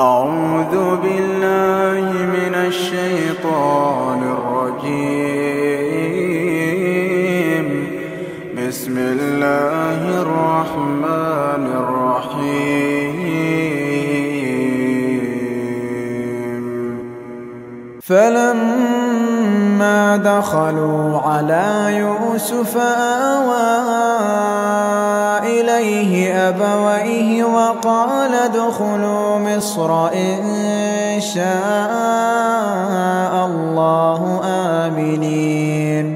أعوذ بالله من الشيطان الرجيم. بسم الله الرحمن الرحيم. فلما دخلوا على يوسف آوى إليه أبويه وقال ادخلوا مصر إن شاء الله آمنين.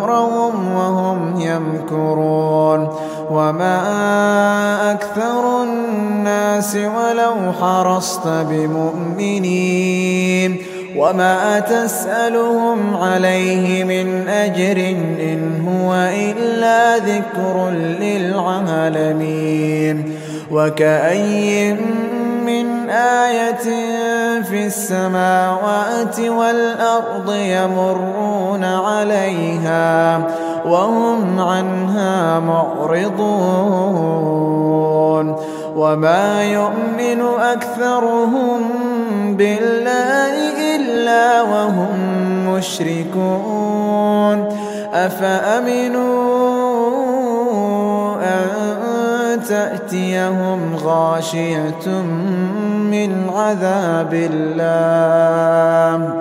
حرصت بمؤمنين وما تسألهم عليه من أجر إن هو إلا ذكر للعالمين وكأي من آية في السماوات والأرض يمرون عليها وهم عنها معرضون وما يؤمن أكثرهم بالله إلا وهم مشركون. أفأمنوا أن تأتيهم غاشية من عذاب الله؟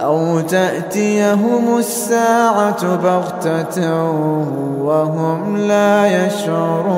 أو تأتيهم الساعة بغتة وهم لا يشعرون؟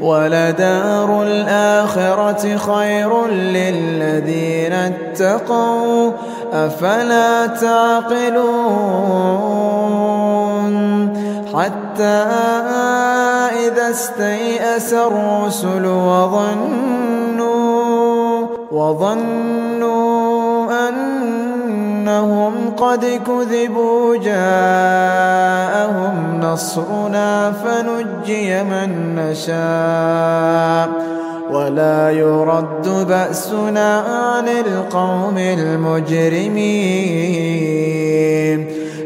ولدار الآخرة خير للذين اتقوا أفلا تعقلون؟ حتى إذا استيأس الرسل وظنوا وظنوا أنهم قد كذبوا جاءهم نصرنا فنجي من نشاء ولا يرد بأسنا عن القوم المجرمين.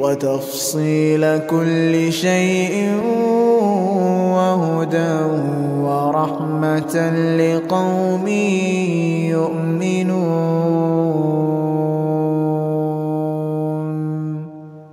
وتفصيل كل شيء وهدى ورحمة لقوم يؤمنون.